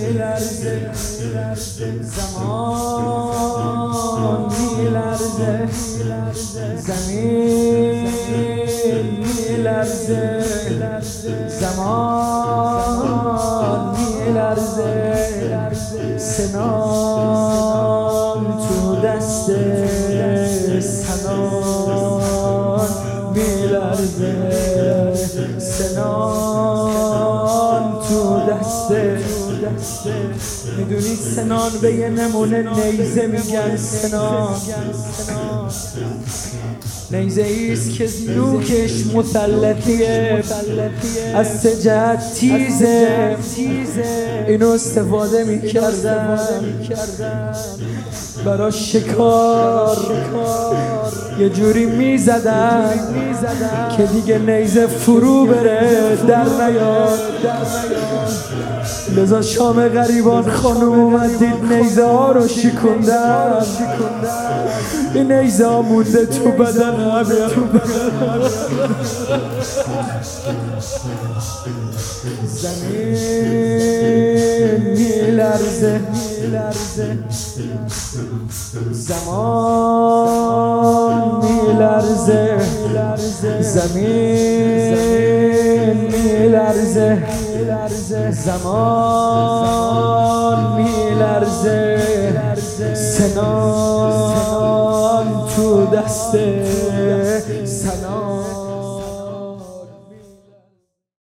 میلرزه زمان میلرزه. زمین میلرزه زمان میلرزه. سنان تو دست سنان تو دست می‌دونی سنان به یه نمونه نیزه میگن سنان نیزه ایست که نوکش مسلطیه. از سجد تیزه. اینو استفاده می‌کردن برا شکار. یه جوری می‌زدن که دیگه نیزه فرو بره در نیاد. لذا شام غریبان خانم اومد دید نیزه ها رو شکندن. این نیزه ها مونده تو بدن همه. زمین میلرزه زمان میلرزه. زمین میلرزه زمان میلرزه سنان تو دست سلام